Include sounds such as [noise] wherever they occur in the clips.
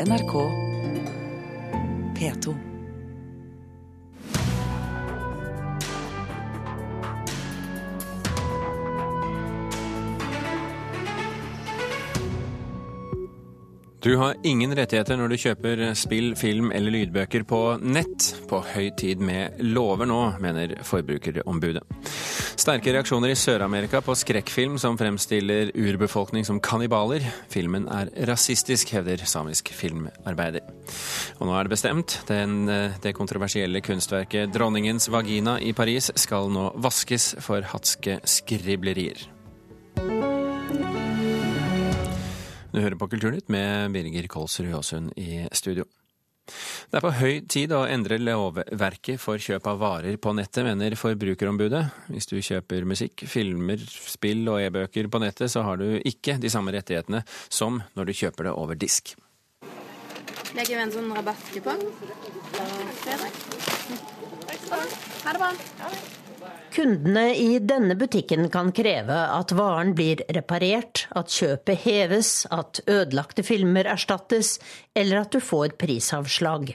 NRK P2. Du har ingen rettigheter når du kjøper spill, film eller lydbøker på nett. På høy tid med lover nå, mener Forbrukerombudet. Sterke reaksjoner i Sør-Amerika på skrekkfilm som fremstiller urbefolkning som kannibaler. Filmen er rasistisk, hevder samisk filmarbeider. Og nå er det bestemt. Den, det kontroversielle kunstverket 'Dronningens vagina' i Paris skal nå vaskes for hatske skriblerier. Du hører på Kulturnytt med Birger Kolsrud Aasund i studio. Det er på høy tid å endre lovverket for kjøp av varer på nettet, mener Forbrukerombudet. Hvis du kjøper musikk, filmer, spill og e-bøker på nettet, så har du ikke de samme rettighetene som når du kjøper det over disk. Legger vi en sånn rabattkupong på fredag. Ha det bra. Kundene i denne butikken kan kreve at varen blir reparert, at kjøpet heves, at ødelagte filmer erstattes, eller at du får prisavslag.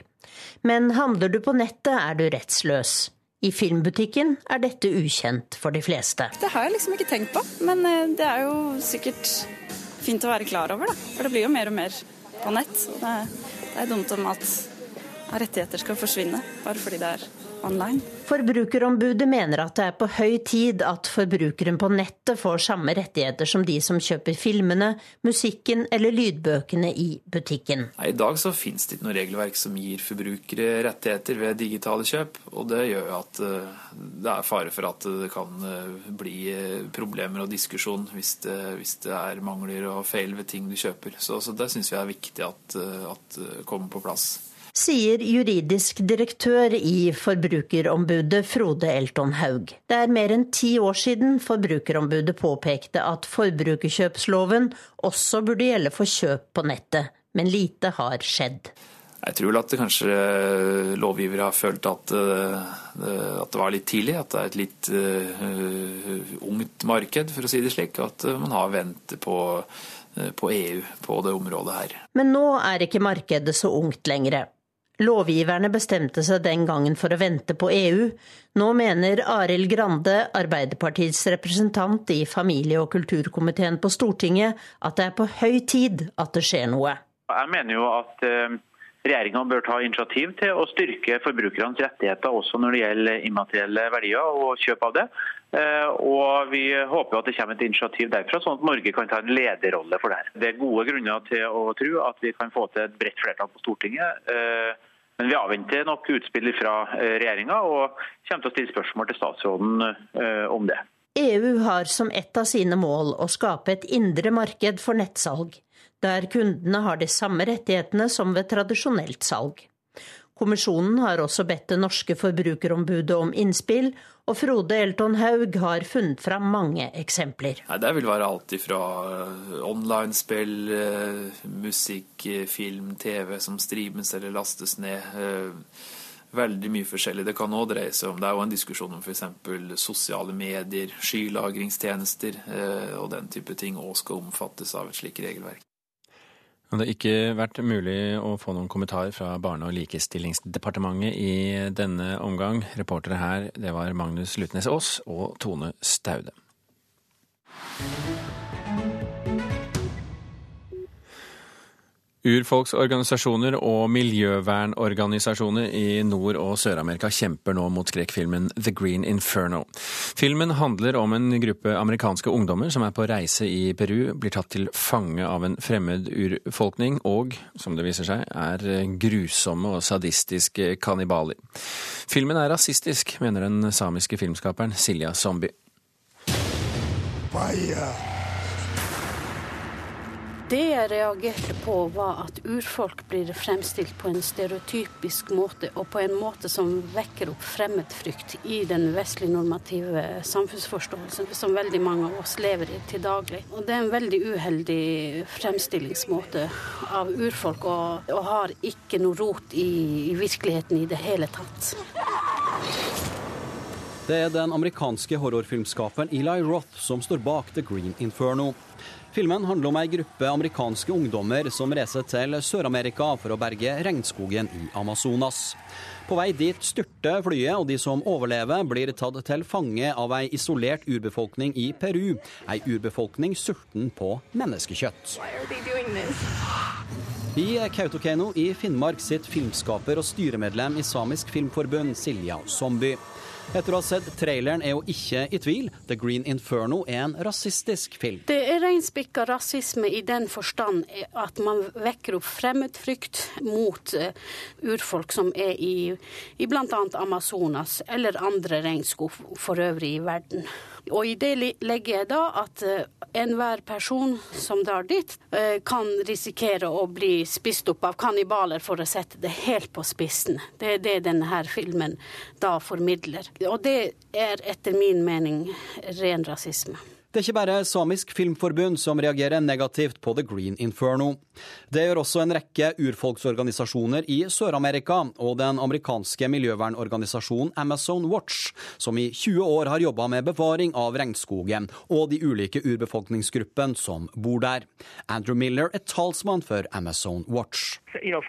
Men handler du på nettet, er du rettsløs. I filmbutikken er dette ukjent for de fleste. Det har jeg liksom ikke tenkt på, men det er jo sikkert fint å være klar over, da. For det blir jo mer og mer på nett. Det er dumt om at rettigheter skal forsvinne bare fordi det er online. Forbrukerombudet mener at det er på høy tid at forbrukeren på nettet får samme rettigheter som de som kjøper filmene, musikken eller lydbøkene i butikken. I dag så finnes det ikke noe regelverk som gir forbrukere rettigheter ved digitale kjøp. og Det gjør jo at eh, det er fare for at det kan eh, bli eh, problemer og diskusjon hvis det, hvis det er mangler og feil ved ting du kjøper. Så, så det syns vi er viktig at, at kommer på plass sier juridisk direktør i Forbrukerombudet Frode Elton Haug. Det er mer enn ti år siden Forbrukerombudet påpekte at forbrukerkjøpsloven også burde gjelde for kjøp på nettet, men lite har skjedd. Jeg tror at kanskje lovgivere har følt at, eh, at, det var litt tidlig. At det er et litt uh, ungt marked, for å si det slik. At man har ventet på, på EU på det området her. Men nå er ikke markedet så ungt lenger. Lovgiverne bestemte seg den gangen for å vente på EU. Nå mener Arild Grande, Arbeiderpartiets representant i familie- og kulturkomiteen på Stortinget, at det er på høy tid at det skjer noe. Jeg mener jo at eh, regjeringa bør ta initiativ til å styrke forbrukernes rettigheter også når det gjelder immaterielle verdier og kjøp av det. Eh, og Vi håper at det kommer et initiativ derfra, sånn at Norge kan ta en lederrolle for det. her. Det er gode grunner til å tro at vi kan få til et bredt flertall på Stortinget eh, men vi avventer nok utspill fra eh, regjeringa og kommer til å stille spørsmål til statsråden eh, om det. EU har som ett av sine mål å skape et indre marked for nettsalg, der kundene har de samme rettighetene som ved tradisjonelt salg. Kommisjonen har også bedt det norske forbrukerombudet om innspill, og Frode Elton Haug har funnet fram mange eksempler. Det vil være alt fra eh, online-spill, eh, musikk, eh, film, TV som streames eller lastes ned. Veldig mye forskjellig. Det kan òg dreie seg om Det er jo en diskusjon om f.eks. sosiale medier, skylagringstjenester og den type ting òg skal omfattes av et slikt regelverk. Det har ikke vært mulig å få noen kommentarer fra Barne- og likestillingsdepartementet i denne omgang. Reportere her, det var Magnus Lutnes Aas og Tone Staude. Urfolksorganisasjoner og miljøvernorganisasjoner i Nord- og Sør-Amerika kjemper nå mot skrekkfilmen The Green Inferno. Filmen handler om en gruppe amerikanske ungdommer som er på reise i Peru, blir tatt til fange av en fremmed urfolkning og, som det viser seg, er grusomme og sadistiske kannibaler. Filmen er rasistisk, mener den samiske filmskaperen Silja Zombie. Fire. Det jeg reagerte på, var at urfolk blir fremstilt på en stereotypisk måte, og på en måte som vekker opp fremmedfrykt i den vestlig normative samfunnsforståelsen som veldig mange av oss lever i til daglig. Og det er en veldig uheldig fremstillingsmåte av urfolk, og, og har ikke noe rot i, i virkeligheten i det hele tatt. Det er den amerikanske horrorfilmskaperen Eli Roth som står bak The Green Inferno. Filmen handler om ei gruppe amerikanske ungdommer som reiser til Sør-Amerika for å berge regnskogen i Amazonas. På vei dit styrter flyet, og de som overlever, blir tatt til fange av ei isolert urbefolkning i Peru. Ei urbefolkning sulten på menneskekjøtt. I Kautokeino i Finnmark sitter filmskaper og styremedlem i Samisk Filmforbund, Silja Zombie. Etter å ha sett traileren er hun ikke i tvil. The Green Inferno er en rasistisk film. Det er reinspikka rasisme i den forstand at man vekker opp fremmedfrykt mot uh, urfolk som er i, i bl.a. Amazonas eller andre regnskog for øvrig i verden. Og i det legger jeg da at uh, enhver person som drar dit, uh, kan risikere å bli spist opp av kannibaler, for å sette det helt på spissen. Det er det denne filmen da formidler. Og det er etter min mening ren rasisme. Det er ikke bare Samisk Filmforbund som reagerer negativt på The Green Inferno. Det gjør også en rekke urfolksorganisasjoner i Sør-Amerika og den amerikanske miljøvernorganisasjonen Amazon Watch, som i 20 år har jobba med bevaring av regnskogen og de ulike urbefolkningsgruppene som bor der. Andrew Miller er talsmann for Amazon Watch. You know,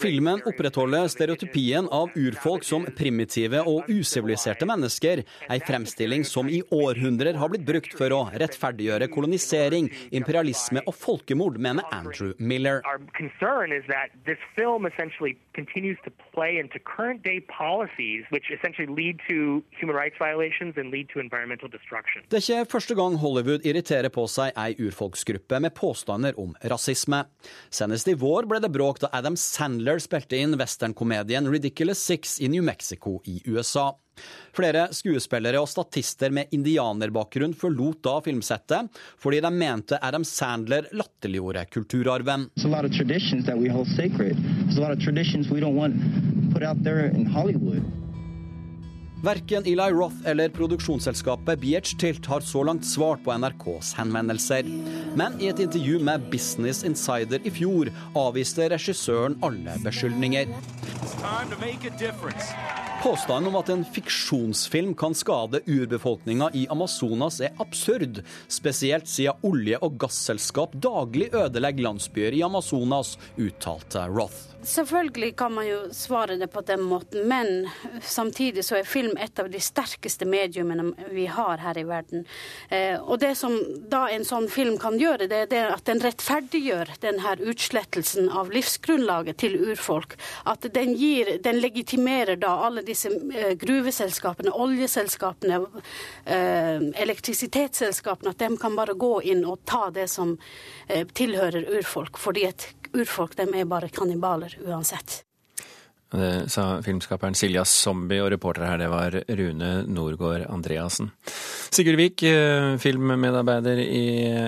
Filmen opprettholder stereotypien av urfolk som primitive og usiviliserte mennesker, ei fremstilling som i århundrer har blitt brukt for å rettferdiggjøre kolonisering, imperialisme og folkemord, mener Andrew Miller. Det er ikke første gang Hollywood irriterer på seg ei urfolksgruppe med påstander om rasisme. Senest i vår ble det bråk da Adam Sandler spilte inn westernkomedien Ridiculous Six i New Mexico i USA. Flere skuespillere og statister med indianerbakgrunn forlot da filmsettet, fordi de mente Adam Sandler latterliggjorde kulturarven. Verken Eli Roth eller produksjonsselskapet BH Tilt har så langt svart på NRKs henvendelser. Men i et intervju med Business Insider i fjor avviste regissøren alle beskyldninger. Påstanden om at en fiksjonsfilm kan skade urbefolkninga i Amazonas er absurd, spesielt siden olje- og gasselskap daglig ødelegger landsbyer i Amazonas, uttalte Roth. Selvfølgelig kan man jo svare det på den måten, men samtidig så er film et av de sterkeste mediumene vi har her i verden. Eh, og det som da en sånn film kan gjøre, det er at den rettferdiggjør denne utslettelsen av livsgrunnlaget til urfolk. At den gir, den legitimerer da alle disse eh, gruveselskapene, oljeselskapene, eh, elektrisitetsselskapene, at de kan bare gå inn og ta det som eh, tilhører urfolk. fordi et urfolk de er bare kannibaler uansett. Det sa filmskaperen Silja Zombie, og reporter her det var Rune Norgård Andreassen. Sigurd Vik, filmmedarbeider i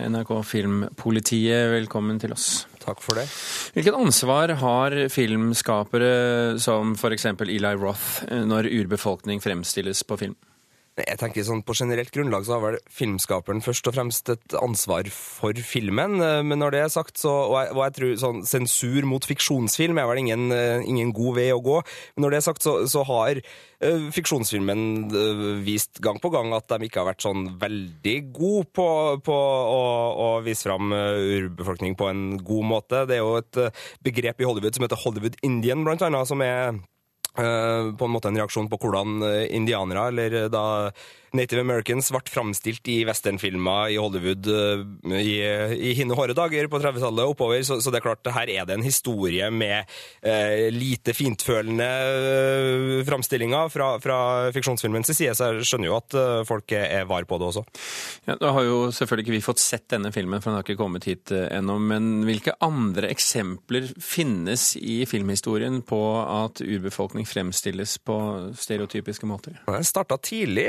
NRK Filmpolitiet, velkommen til oss. Takk for det. Hvilket ansvar har filmskapere som f.eks. Eli Roth eh, når urbefolkning fremstilles på film? Jeg tenker sånn På generelt grunnlag så har vel filmskaperen først og fremst et ansvar for filmen. Eh, men når det er sagt, så, og jeg, og jeg tror sånn sensur mot fiksjonsfilm er vel ingen, eh, ingen god vei å gå. Men når det er sagt, så, så har uh, fiksjonsfilmen uh, vist gang på gang at de ikke har vært sånn veldig gode på, på å, å, vise fram urbefolkning på en god måte. Det er jo et begrep i Hollywood som heter Hollywood Indian, blant annet, som er på en måte en reaksjon på hvordan indianere, eller da Native Americans ble framstilt i westernfilmer i Hollywood uh, i, i hinne hårde dager på 30-tallet oppover, så, så, det er klart her er det en historie med eh, lite fintfølende uh, framstillinger fra, fra fiksjonsfilmens side, så jeg skjønner jo at folk er, var på det også. Ja, Da har jo selvfølgelig ikke vi fått sett denne filmen, for den har ikke kommet hit ennå. Men hvilke andre eksempler finnes i filmhistorien på at urbefolkning fremstilles på stereotypiske måter? Den starta tidlig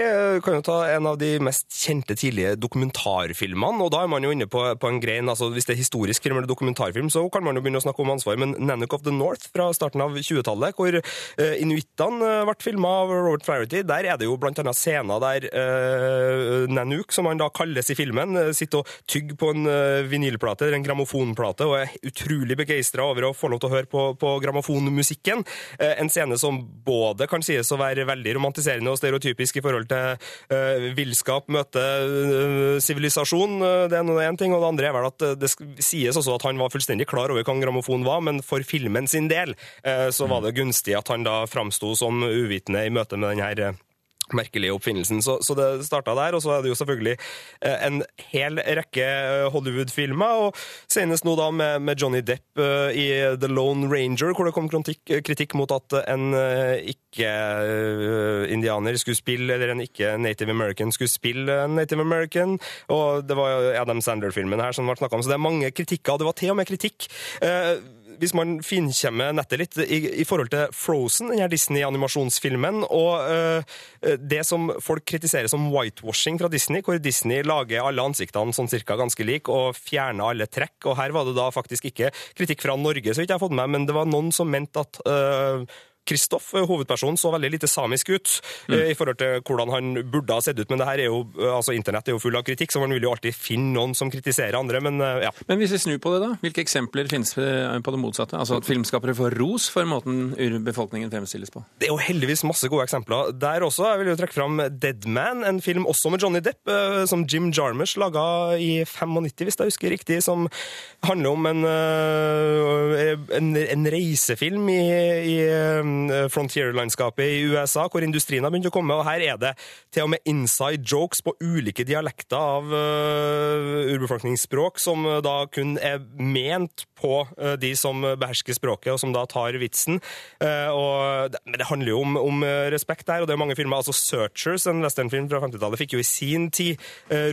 kan jo ta en av de mest kjente tidlige dokumentarfilmene, og da er man jo inne på, på en grein altså Hvis det er historisk film eller dokumentarfilm, så kan man jo begynne å snakke om ansvar, men Nanook of the North fra starten av 20-tallet, hvor uh, inuittene uh, ble filma av Robert Flaherty, der er det jo annet scener der uh, Nanook, som han da kalles i filmen, sitter og tygger på en vinylplate eller en grammofonplate og er utrolig begeistra over å få lov til å høre på, på grammofonmusikken. En scene som både kan sies å være veldig romantiserende og stereotypisk i forhold til uh, villskap møte uh, sivilisasjon. Uh, det er noe én ting. Og det andre er vel at det sies også at han var fullstendig klar over hva en grammofon var, men for filmen sin del så var det gunstig at han da framsto som uvitende i møte med den her merkelige oppfinnelsen. Så, så, det starta der. Og så er det jo selvfølgelig eh, en hel rekke eh, Hollywood-filmer. og Senest nå da med, med Johnny Depp uh, i The Lone Ranger, hvor det kom kritikk, kritikk mot at en ikke-indianer skulle spille, eller en ikke-native american skulle spille en native american. Og det var Adam Sandler-filmen her som ble snakka om. Så det er mange kritikker. og Det var til og med kritikk. Uh, hvis man finkjemmer nettet litt i, i, forhold til Frozen, denne Disney-animasjonsfilmen, og uh, det som folk kritiserer som whitewashing fra Disney, hvor Disney lager alle ansiktene sånn cirka ganske like og fjerner alle trekk. Og her var det da faktisk ikke kritikk fra Norge, så vidt jeg har fått med, men det var noen som mente at uh, Kristoff, eh, hovedpersonen, så veldig lite samisk ut mm. Eh, i forhold til hvordan han burde ha sett ut. Men det her er jo, eh, altså internett er jo full av kritikk, så man vil jo alltid finne noen som kritiserer andre. Men ja. Men hvis vi snur på det, da? Hvilke eksempler finnes på det motsatte? Altså at filmskapere får ros for måten befolkningen fremstilles på? Det er jo heldigvis masse gode eksempler der også. Jeg vil jo trekke fram Deadman, en film også med Johnny Depp, som Jim Jarmers laga i 95, hvis jeg husker riktig, som handler om en, en, en reisefilm i, i Eh, frontier-landskapet i USA, hvor industrien har begynt å komme. og Her er det til og med inside jokes på ulike dialekter av uh, urbefolkningsspråk, som da kun er ment på uh, de som behersker språket, og som da tar vitsen. Uh, og, men det handler jo om, om, respekt der, og det er mange filmer. altså Searchers, en westernfilm fra 50-tallet, fikk jo i sin tid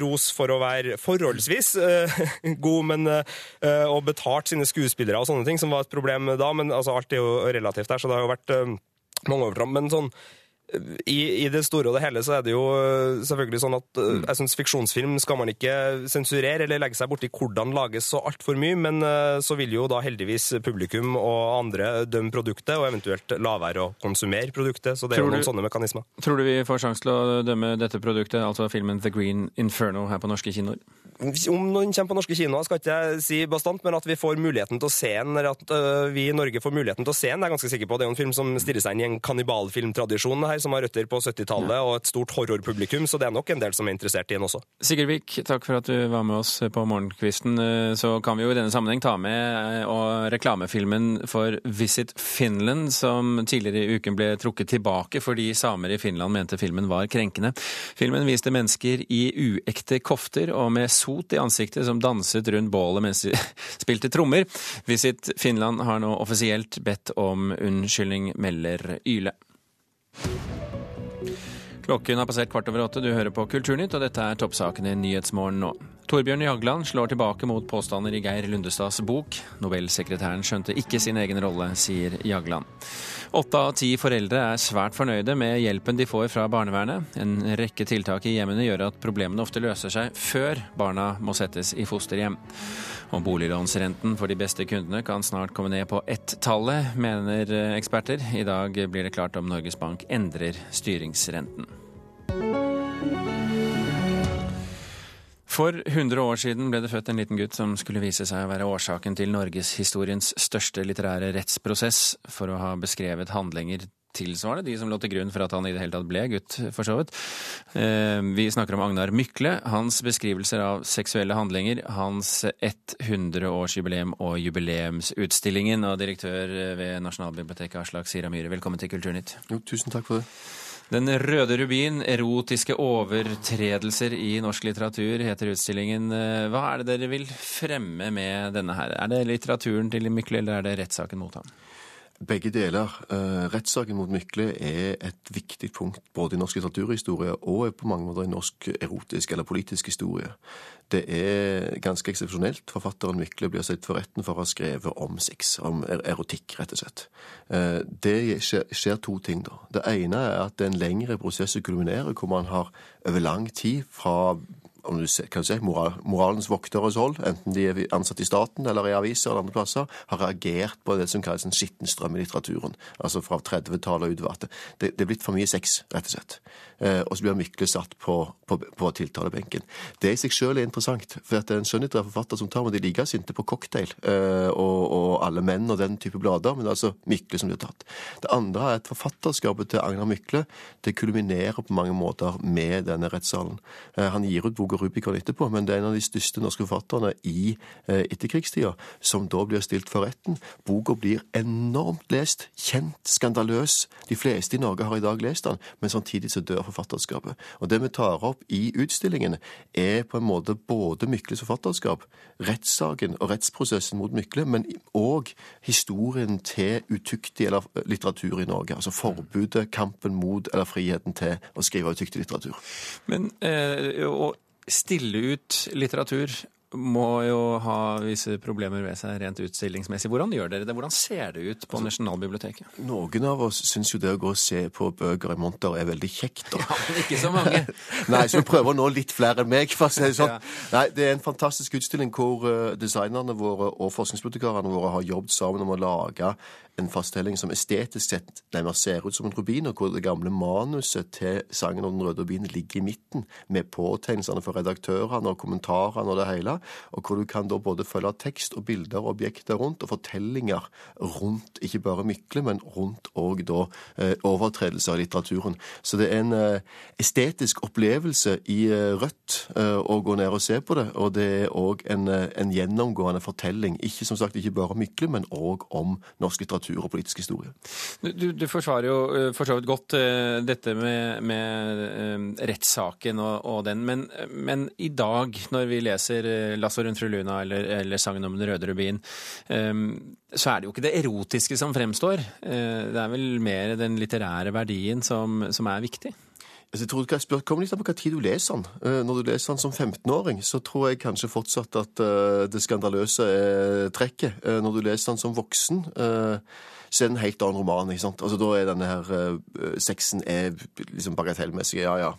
ros for å være forholdsvis [laughs] god, men og betalt sine skuespillere og sånne ting, som var et problem da. Men altså, alt er jo relativt der, så det har jo vært mange overtramp. Men sånn i, I, det store og det hele så er det jo øh, selvfølgelig sånn at øh, mm. jeg synes fiksjonsfilm skal man ikke sensurere eller legge seg borti hvordan lages så altfor mye, men øh, så vil jo da heldigvis publikum og andre dømme produktet, og eventuelt la være å konsumere produktet. Så det tror er jo noen du, sånne mekanismer. Tror du vi får sjanse til å dømme dette produktet, altså filmen The Green Inferno, her på norske kinoer? Om noen kommer på norske kinoer, skal ikke jeg si bastant, men at vi får muligheten til å se den, eller at vi i Norge får muligheten til å se den, er jeg ganske sikker på. Det er jo en film som stirrer seg inn i en kannibalfilmtradisjon her her, som har røtter på 70-tallet og et stort horrorpublikum, så det er nok en del som er interessert i den også. Sigurd Vik, takk for at du var med oss på Morgenkvisten. Så kan vi jo i denne sammenheng ta med eh, reklamefilmen for Visit Finland, som tidligere i uken ble trukket tilbake fordi samer i Finland mente filmen var krenkende. Filmen viste mennesker i uekte kofter og med sot i ansiktet som danset rundt bålet mens de [laughs] spilte trommer. Visit Finland har nå offisielt bedt om unnskyldning, melder Yle. Klokken har passert kvart over åtte, du hører på Kulturnytt, og dette er toppsakene i Nyhetsmorgen nå. Torbjørn Jagland slår tilbake mot påstander i Geir Lundestads bok. Nobelsekretæren skjønte ikke sin egen rolle, sier Jagland. Åtte av ti foreldre er svært fornøyde med hjelpen de får fra barnevernet. En rekke tiltak i hjemmene gjør at problemene ofte løser seg før barna må settes i fosterhjem. Og boliglånsrenten for de beste kundene kan snart komme ned på ett-tallet, mener eksperter. I dag blir det klart om Norges Bank endrer styringsrenten. For 100 år siden ble det født en liten gutt som skulle vise seg å være årsaken til norgeshistoriens største litterære rettsprosess for å ha beskrevet handlinger tilsvarende de som lå til grunn for at han i det hele tatt ble gutt, for så vidt. Eh, vi snakker om Agnar Mykle. Hans beskrivelser av seksuelle handlinger, hans 100-årsjubileum og jubileumsutstillingen. Og direktør ved Nasjonalbiblioteket, Aslak Sira Myhre, velkommen til Kulturnytt. Jo, tusen takk for det. Den røde rubin, erotiske overtredelser i norsk litteratur, heter utstillingen. Eh, hva er det dere vil fremme med denne her? Er det litteraturen til Mykle, eller er det rettssaken mot ham? Begge deler. Uh, rettssaken mot Mykle er et viktig punkt både i norsk litteraturhistorie og på mange måter i norsk erotisk eller politisk historie. Det er ganske eksepsjonelt. Forfatteren Mykle blir sett for retten for å ha skrevet om sex, om er erotikk, rett og slett. Uh, det skjer, to ting, da. Det ene er at det er en lengre prosess kulminerer, hvor man har over lang tid fra om du kan si, moral, moralens vokteres hold, enten de er ansatt i staten eller i aviser eller andre plasser, har reagert på det som kalles en skitten strøm i litteraturen. Altså fra 30-tallet og utover. Det, det er blitt for mye sex, rett og slett. Eh, og så blir Mykle satt på, på, på, tiltalebenken. Det i seg selv er interessant, for det er en skjønnlitterær forfatter som tar med de like sinte på cocktail eh, og, og, Alle menn og den type blader, men det er altså Mykle som blir tatt. Det andre er at forfatterskapet til Agnar Mykle det kulminerer på mange måter med denne rettssalen. Eh, han gir ut boka Rubicon etterpå, men det er en av de største norske forfatterne i eh, etterkrigstida som da blir stilt for retten. Boka blir enormt lest, kjent, skandaløs. De fleste i Norge har i dag lest den, men samtidig så dør forfatterskapet. Og det vi tar opp i utstillingen, er på en måte både Mykles forfatterskap, rettssaken og rettsprosessen mot Mykle, men òg historien til utuktig eller litteratur i Norge. Altså forbudet, kampen mot eller friheten til å skrive utyktig litteratur. Men, eh, og stille ut litteratur må jo ha visse problemer ved seg rent utstillingsmessig. Hvordan gjør dere det? Hvordan ser det ut på Nasjonalbiblioteket? Noen av oss syns jo det å gå og se på bøker i monter er veldig kjekt. Og... Ja, men ikke så mange. [laughs] Nei, så vi prøver å nå litt flere enn meg, for å si det sånn. Ja. Nei, det er en fantastisk utstilling hvor eh, designerne våre og forskningsbibliotekarene våre har jobbet sammen om å lage en fasttelling som estetisk sett nærmest ser ut som en rubin, og hvor det gamle manuset til sangen om den røde rubinen ligger i midten, med påtegnelsene for redaktørene og kommentarene og det hele, og hvor du kan da både følge tekst og bilder og objekter rundt, og fortellinger rundt ikke bare Mykle, men rundt òg da eh, overtredelser i litteraturen. Så det er en eh, estetisk opplevelse i eh, rødt å gå ned og se på det, og det er òg en, en, gjennomgående fortelling, ikke som sagt ikke bare Mykle, men òg om norsk litteratur litteratur og politisk historie. Du, du forsvarer jo eh, for så vidt godt uh, dette med, med uh, rettssaken og, og, den, men, men, i dag, når vi leser 'Lasso rundt fru Luna' eller, eller, sangen om den røde rubin, så er det jo ikke det erotiske som fremstår. det er vel mer den litterære verdien som, som er viktig? Altså, jeg tror du kan spørre, Kom litt an på hva tid du leser den. Når du leser den som 15-åring, så tror jeg kanskje fortsatt at det skandaløse er trekket. Når du leser den som voksen så er det en helt annen roman. ikke sant? Altså Da er denne her sexen er liksom bagatellmessig, ja ja.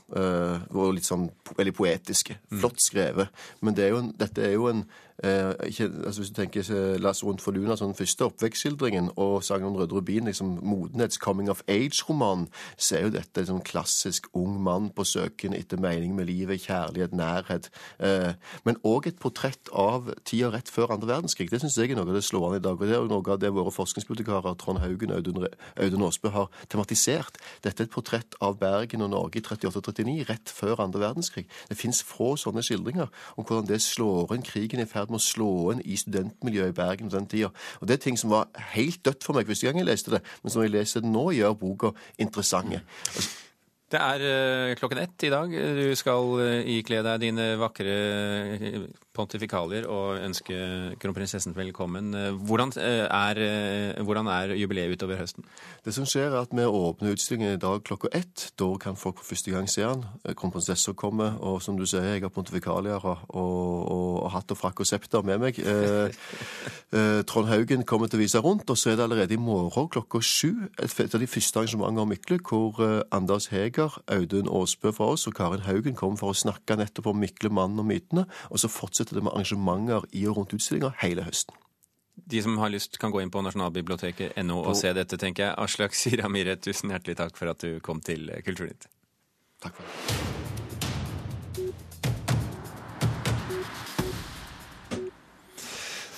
Og litt sånn veldig poetiske. Mm. Flott skrevet. Men det er en, dette er jo en Eh, ikke, altså Hvis du tenker Lass rundt for Luna, sånn første oppvekstskildringen og sangen om Røde Rubin, liksom modenhets coming of age-roman, så er jo dette sånn klassisk ung mann på søken etter mening med livet, kjærlighet, nærhet. Eh, men òg et portrett av tida rett før andre verdenskrig. Det syns jeg er noe av det slående i dag. Og det er noe av det våre forskningsbibliotekarer Trond Haugen og Audun, Audun Aasbø har tematisert. Dette er et portrett av Bergen og Norge i 38-39, rett før andre verdenskrig. Det fins få sånne skildringer om hvordan det slår inn krigen i ferd ferd med å slå inn i studentmiljøet i Bergen på den tida. Og det er ting som var helt dødt for meg første gang jeg leste det, men som jeg leser det nå, gjør boka interessante. Altså, det er uh, klokken ett i dag. Du skal uh, ikle deg dine vakre uh, pontifikalier og ønske kronprinsessen velkommen. Hvordan er, hvordan er, jubileet utover høsten? Det som skjer er at Vi åpner utstillingen i dag klokka ett. Da kan folk for første gang se den. Kronprinsessa kommer, og som du sier, jeg har pontifikalier og, og, og hatt og frakk og septer med meg. [laughs] Trond Haugen kommer til å vise rundt, og så er det allerede i morgen klokka sju et av de første arrangementene om Mykle, hvor Anders Heger, Audun Aasbø fra oss og Karin Haugen kommer for å snakke nettopp om Mykle, mannen og mytene. Og så fortsetter det med arrangementer i og rundt utstillinga hele høsten. De som har lyst, kan gå inn på nasjonalbiblioteket.no og se dette, tenker jeg. Aslak Sira Myhre, tusen hjertelig takk for at du kom til Kulturnytt. Takk for det.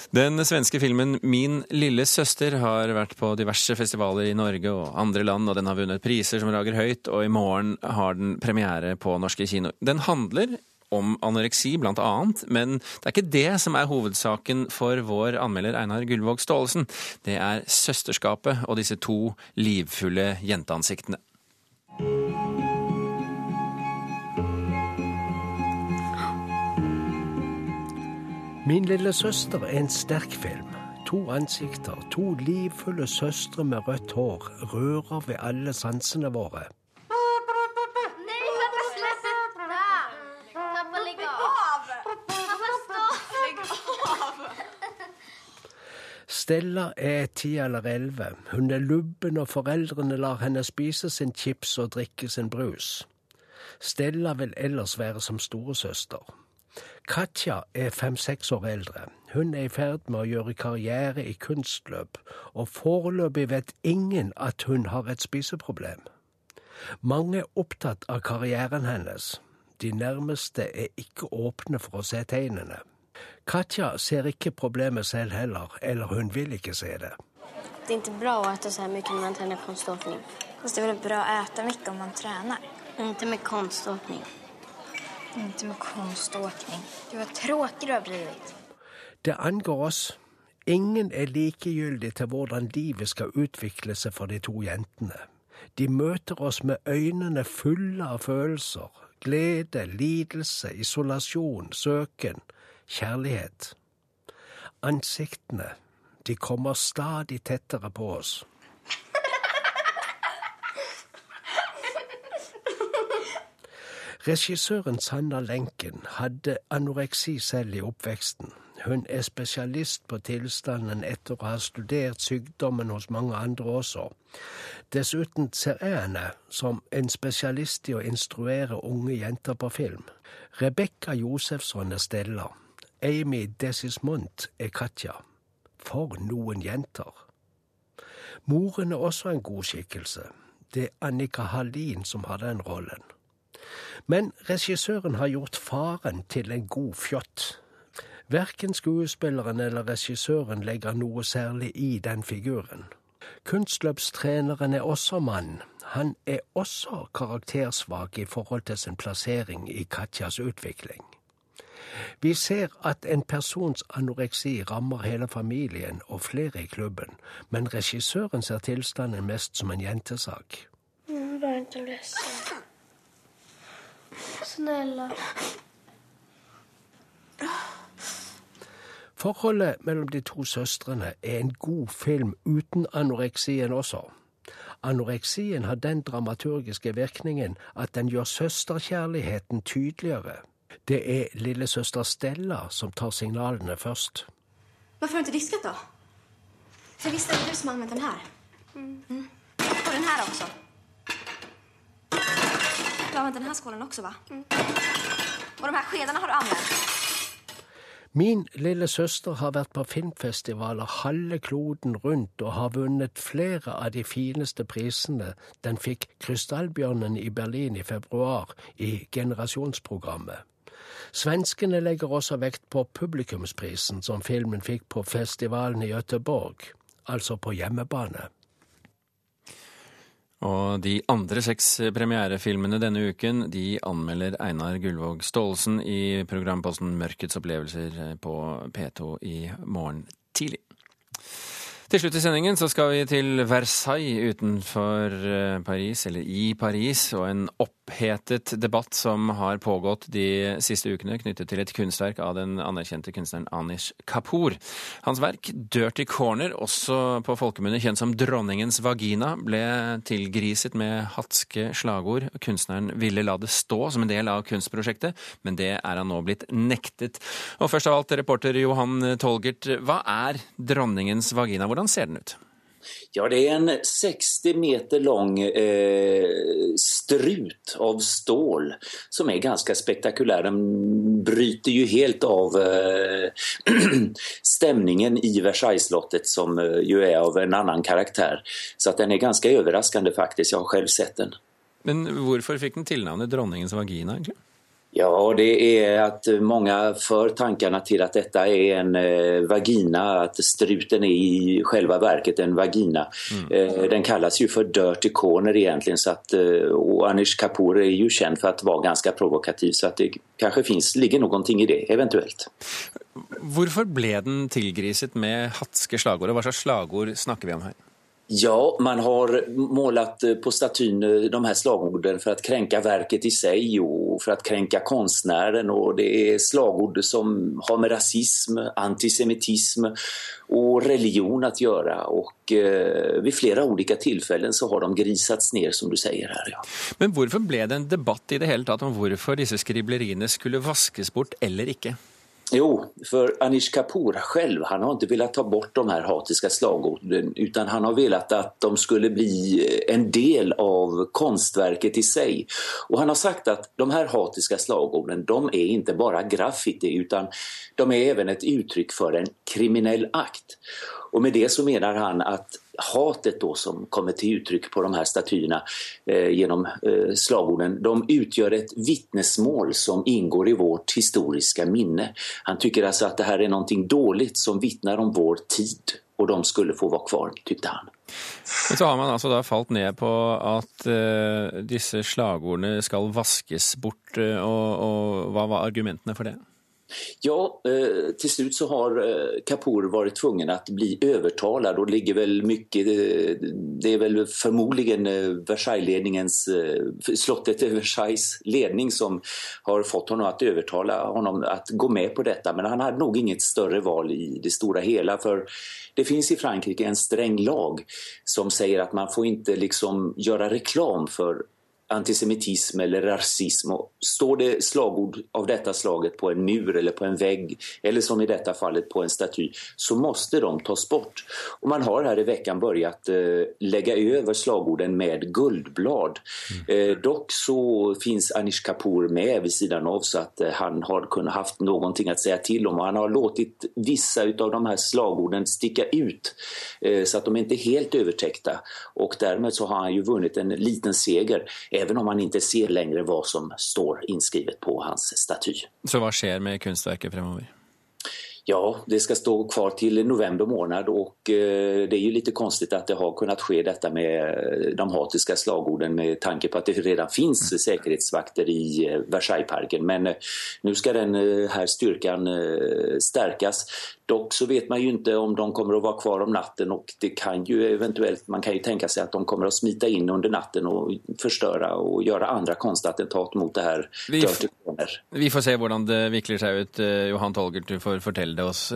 Den svenske filmen Min lille søster har vært på diverse festivaler i Norge og andre land, og den har vunnet priser som rager høyt, og i morgen har den premiere på norske kino. Den handler om anoreksi, blant annet, men det er ikke det som er hovedsaken for vår anmelder Einar Gullvåg Staalesen. Det er søsterskapet og disse to livfulle jenteansiktene. Min lille søster er en sterk film. to ansikter, to livfulle søstre med rødt hår, rører ved alle sansene våre. Stella er ti eller elleve. Hun er lubben, og foreldrene lar henne spise sin chips og drikke sin brus. Stella vil ellers være som storesøster. Katja er fem-seks år eldre. Hun er i ferd med å gjøre karriere i kunstløp, og foreløpig vet ingen at hun har et spiseproblem. Mange er opptatt av karrieren hennes. De nærmeste er ikke åpne for å se tegnene. Katja ser ikke problemet selv heller, eller hun vil ikke se det. Det er ikke bra å spise så mye når man trener konståkning. Det er vel bra å spise mye om man trener? Ikke med konståkning. Ikke med konståkning. Du er tråkig du har blitt. Det angår oss. Ingen er likegyldig til hvordan livet skal utvikle seg for de to jentene. De møter oss med øynene fulle av følelser. Glede, lidelse, isolasjon, søken kjærlighet. Ansiktene, de kommer stadig tettere på oss. Regissøren Sanna Lenken hadde anoreksi selv i oppveksten. Hun er spesialist på tilstanden etter å ha studert sykdommen hos mange andre også. Dessuten ser jeg henne som en spesialist i å instruere unge jenter på film. Rebekka Josefsson er Stella. Amy Desismont er Katja. For noen jenter. Moren er også en god skikkelse. Det er Annika Hallin som har den rollen. Men regissøren har gjort faren til en god fjott. Verken skuespilleren eller regissøren legger noe særlig i den figuren. Kunstløpstreneren er også mann. Han er også karaktersvak i forhold til sin plassering i Katjas utvikling. Vi ser at en persons anoreksi rammer hele familien og flere i klubben, men regissøren ser tilstanden mest som en jentesak. Mm, ikke. Snälla. Forholdet mellom de to søstrene er en god film uten anoreksien også. Anoreksien har den dramaturgiske virkningen at den gjør søsterkjærligheten tydeligere. Det er lillesøster Stella som tar signalene først. Hvorfor har du ikke disket, da? For jeg visste det du som anvendte den her. Mm. Og den her også. Du har anvendt denne skålen også, hva? Mm. Og de her skjedene har du anvendt. Min lille søster har vært på filmfestivaler halve kloden rundt og har vunnet flere av de fineste prisene. Den fikk Krystallbjørnen i Berlin i februar i generasjonsprogrammet. Svenskene legger også vekt på publikumsprisen som filmen fikk på festivalen i Göteborg, altså på hjemmebane. Og de andre seks premierefilmene denne uken de anmelder Einar Gullvåg Staalesen i programposten Mørkets opplevelser på P2 i morgen tidlig. Til slutt i sendingen så skal vi til Versailles utenfor eh, Paris, eller i Paris, og en opphetet debatt som har pågått de siste ukene knyttet til et kunstverk av den anerkjente kunstneren Anish Kapoor. Hans verk 'Dirty Corner', også på folkemunne kjent som 'Dronningens vagina', ble tilgriset med hatske slagord. Kunstneren ville la det stå som en del av kunstprosjektet, men det er han nå blitt nektet. Og først av alt, reporter Johan Tolgert, hva er 'Dronningens vagina'? Hvordan ser den ut? Ja, det er en 60 meter lang eh, strut av stål som er ganske spektakulær. Den bryter jo helt av eh, [clears throat] stemningen i Versailles-slottet, som eh, jo er av en annen karakter. Så den er ganske overraskende, faktisk. Jeg har selv sett den. Men hvorfor fikk den tilnavnet 'Dronningens vagina'? egentlig? Ja, det er at mange fører tankene til at dette er en eh, vagina, at struten er i selve verket en vagina. Mm. Eh, den kalles jo for dirty corner egentlig, så at, eh, og Anish Kapoor er jo kjent for å være ganske provokativ, så at det kanskje finnes, ligger noe i det, eventuelt. Hvorfor ble den tilgriset med hatske slagord, og hva slags slagord snakker vi om her? Ja, man har målat eh, på statyn eh, de här slagorden för att kränka verket i sig och för att kränka konstnären och det är slagord som har med rasism, antisemitism och religion att göra och eh, vid flera olika tillfällen så har de grisats ner som du säger här. Ja. Men varför blev det en debatt i det hele tatt om varför disse skribleriene skulle vaskes bort eller ikke? Jo, för Anish Kapoor själv, han har inte velat ta bort de här hatiska slagorden utan han har velat att de skulle bli en del av konstverket i sig. Och han har sagt att de här hatiska slagorden, de är inte bara graffiti utan de är även ett uttryck för en kriminell akt. Och med det så menar han att hatet då som kommer till uttryck på de här statyerna eh, genom eh, slagorden, de utgör ett vittnesmål som ingår i vårt historiska minne. Han tycker alltså att det här är någonting dåligt som vittnar om vår tid och de skulle få vara kvar, tyckte han. Men så har man altså da falt ned på at uh, disse slagordene skal vaskes bort, uh, og, og hva var argumentene for det? Ja, til till slut så har eh, Kapoor varit tvungen att bli övertalad och ligger väl mycket, eh, det är väl förmodligen Versaillesledningens, slottet Versailles ledning som har fått honom att övertala honom att gå med på detta. Men han hade nog inget större val i det stora hela för det finns i Frankrike en sträng lag som säger att man får inte liksom göra reklam för antisemitism eller rasism. Och står det slagord av detta slaget på en mur eller på en vägg eller som i detta fallet på en staty så måste de tas bort. Och man har här i veckan börjat eh, lägga över slagorden med guldblad. Mm. Eh, dock så finns Anish Kapoor med vid sidan av så att eh, han har kunnat haft någonting att säga till om och han har låtit vissa av de här slagorden sticka ut eh, så att de inte är helt övertäckta och därmed så har han ju vunnit en liten seger även om man ikke ser lenger hva som står inskrivet på hans staty. Så hva skjer med kunstverket fremover? Ja, det skal stå kvar til november måned. och eh, det er jo litt konstigt at det har kunnet skje dette med de hatiske slagorden med tanke på at det redan finnes sikkerhetsvakter i eh, Versaillesparken. Men nå skal denne styrken sterkes. styrkan stärkas. Dock så vet man ju inte om de kommer att vara kvar om natten och det kan ju eventuellt, man kan ju tänka sig att de kommer att smita in under natten och förstöra och göra andra konstattentat mot det här vi, vi får se hvordan det vikler seg ut. Johan Tolgert, du får fortelle det, oss,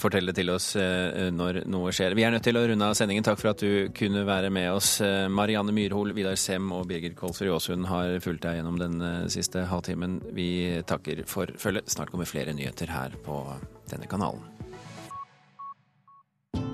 fortelle det til oss når noe skjer. Vi er nødt til å runde av sendingen. Takk for at du kunne være med oss. Marianne Myrhol, Vidar Sem og Birger Kolsrud Aasund har fulgt deg gjennom den siste halvtimen. Vi takker for følget. Snart kommer flere nyheter her på denne kanalen.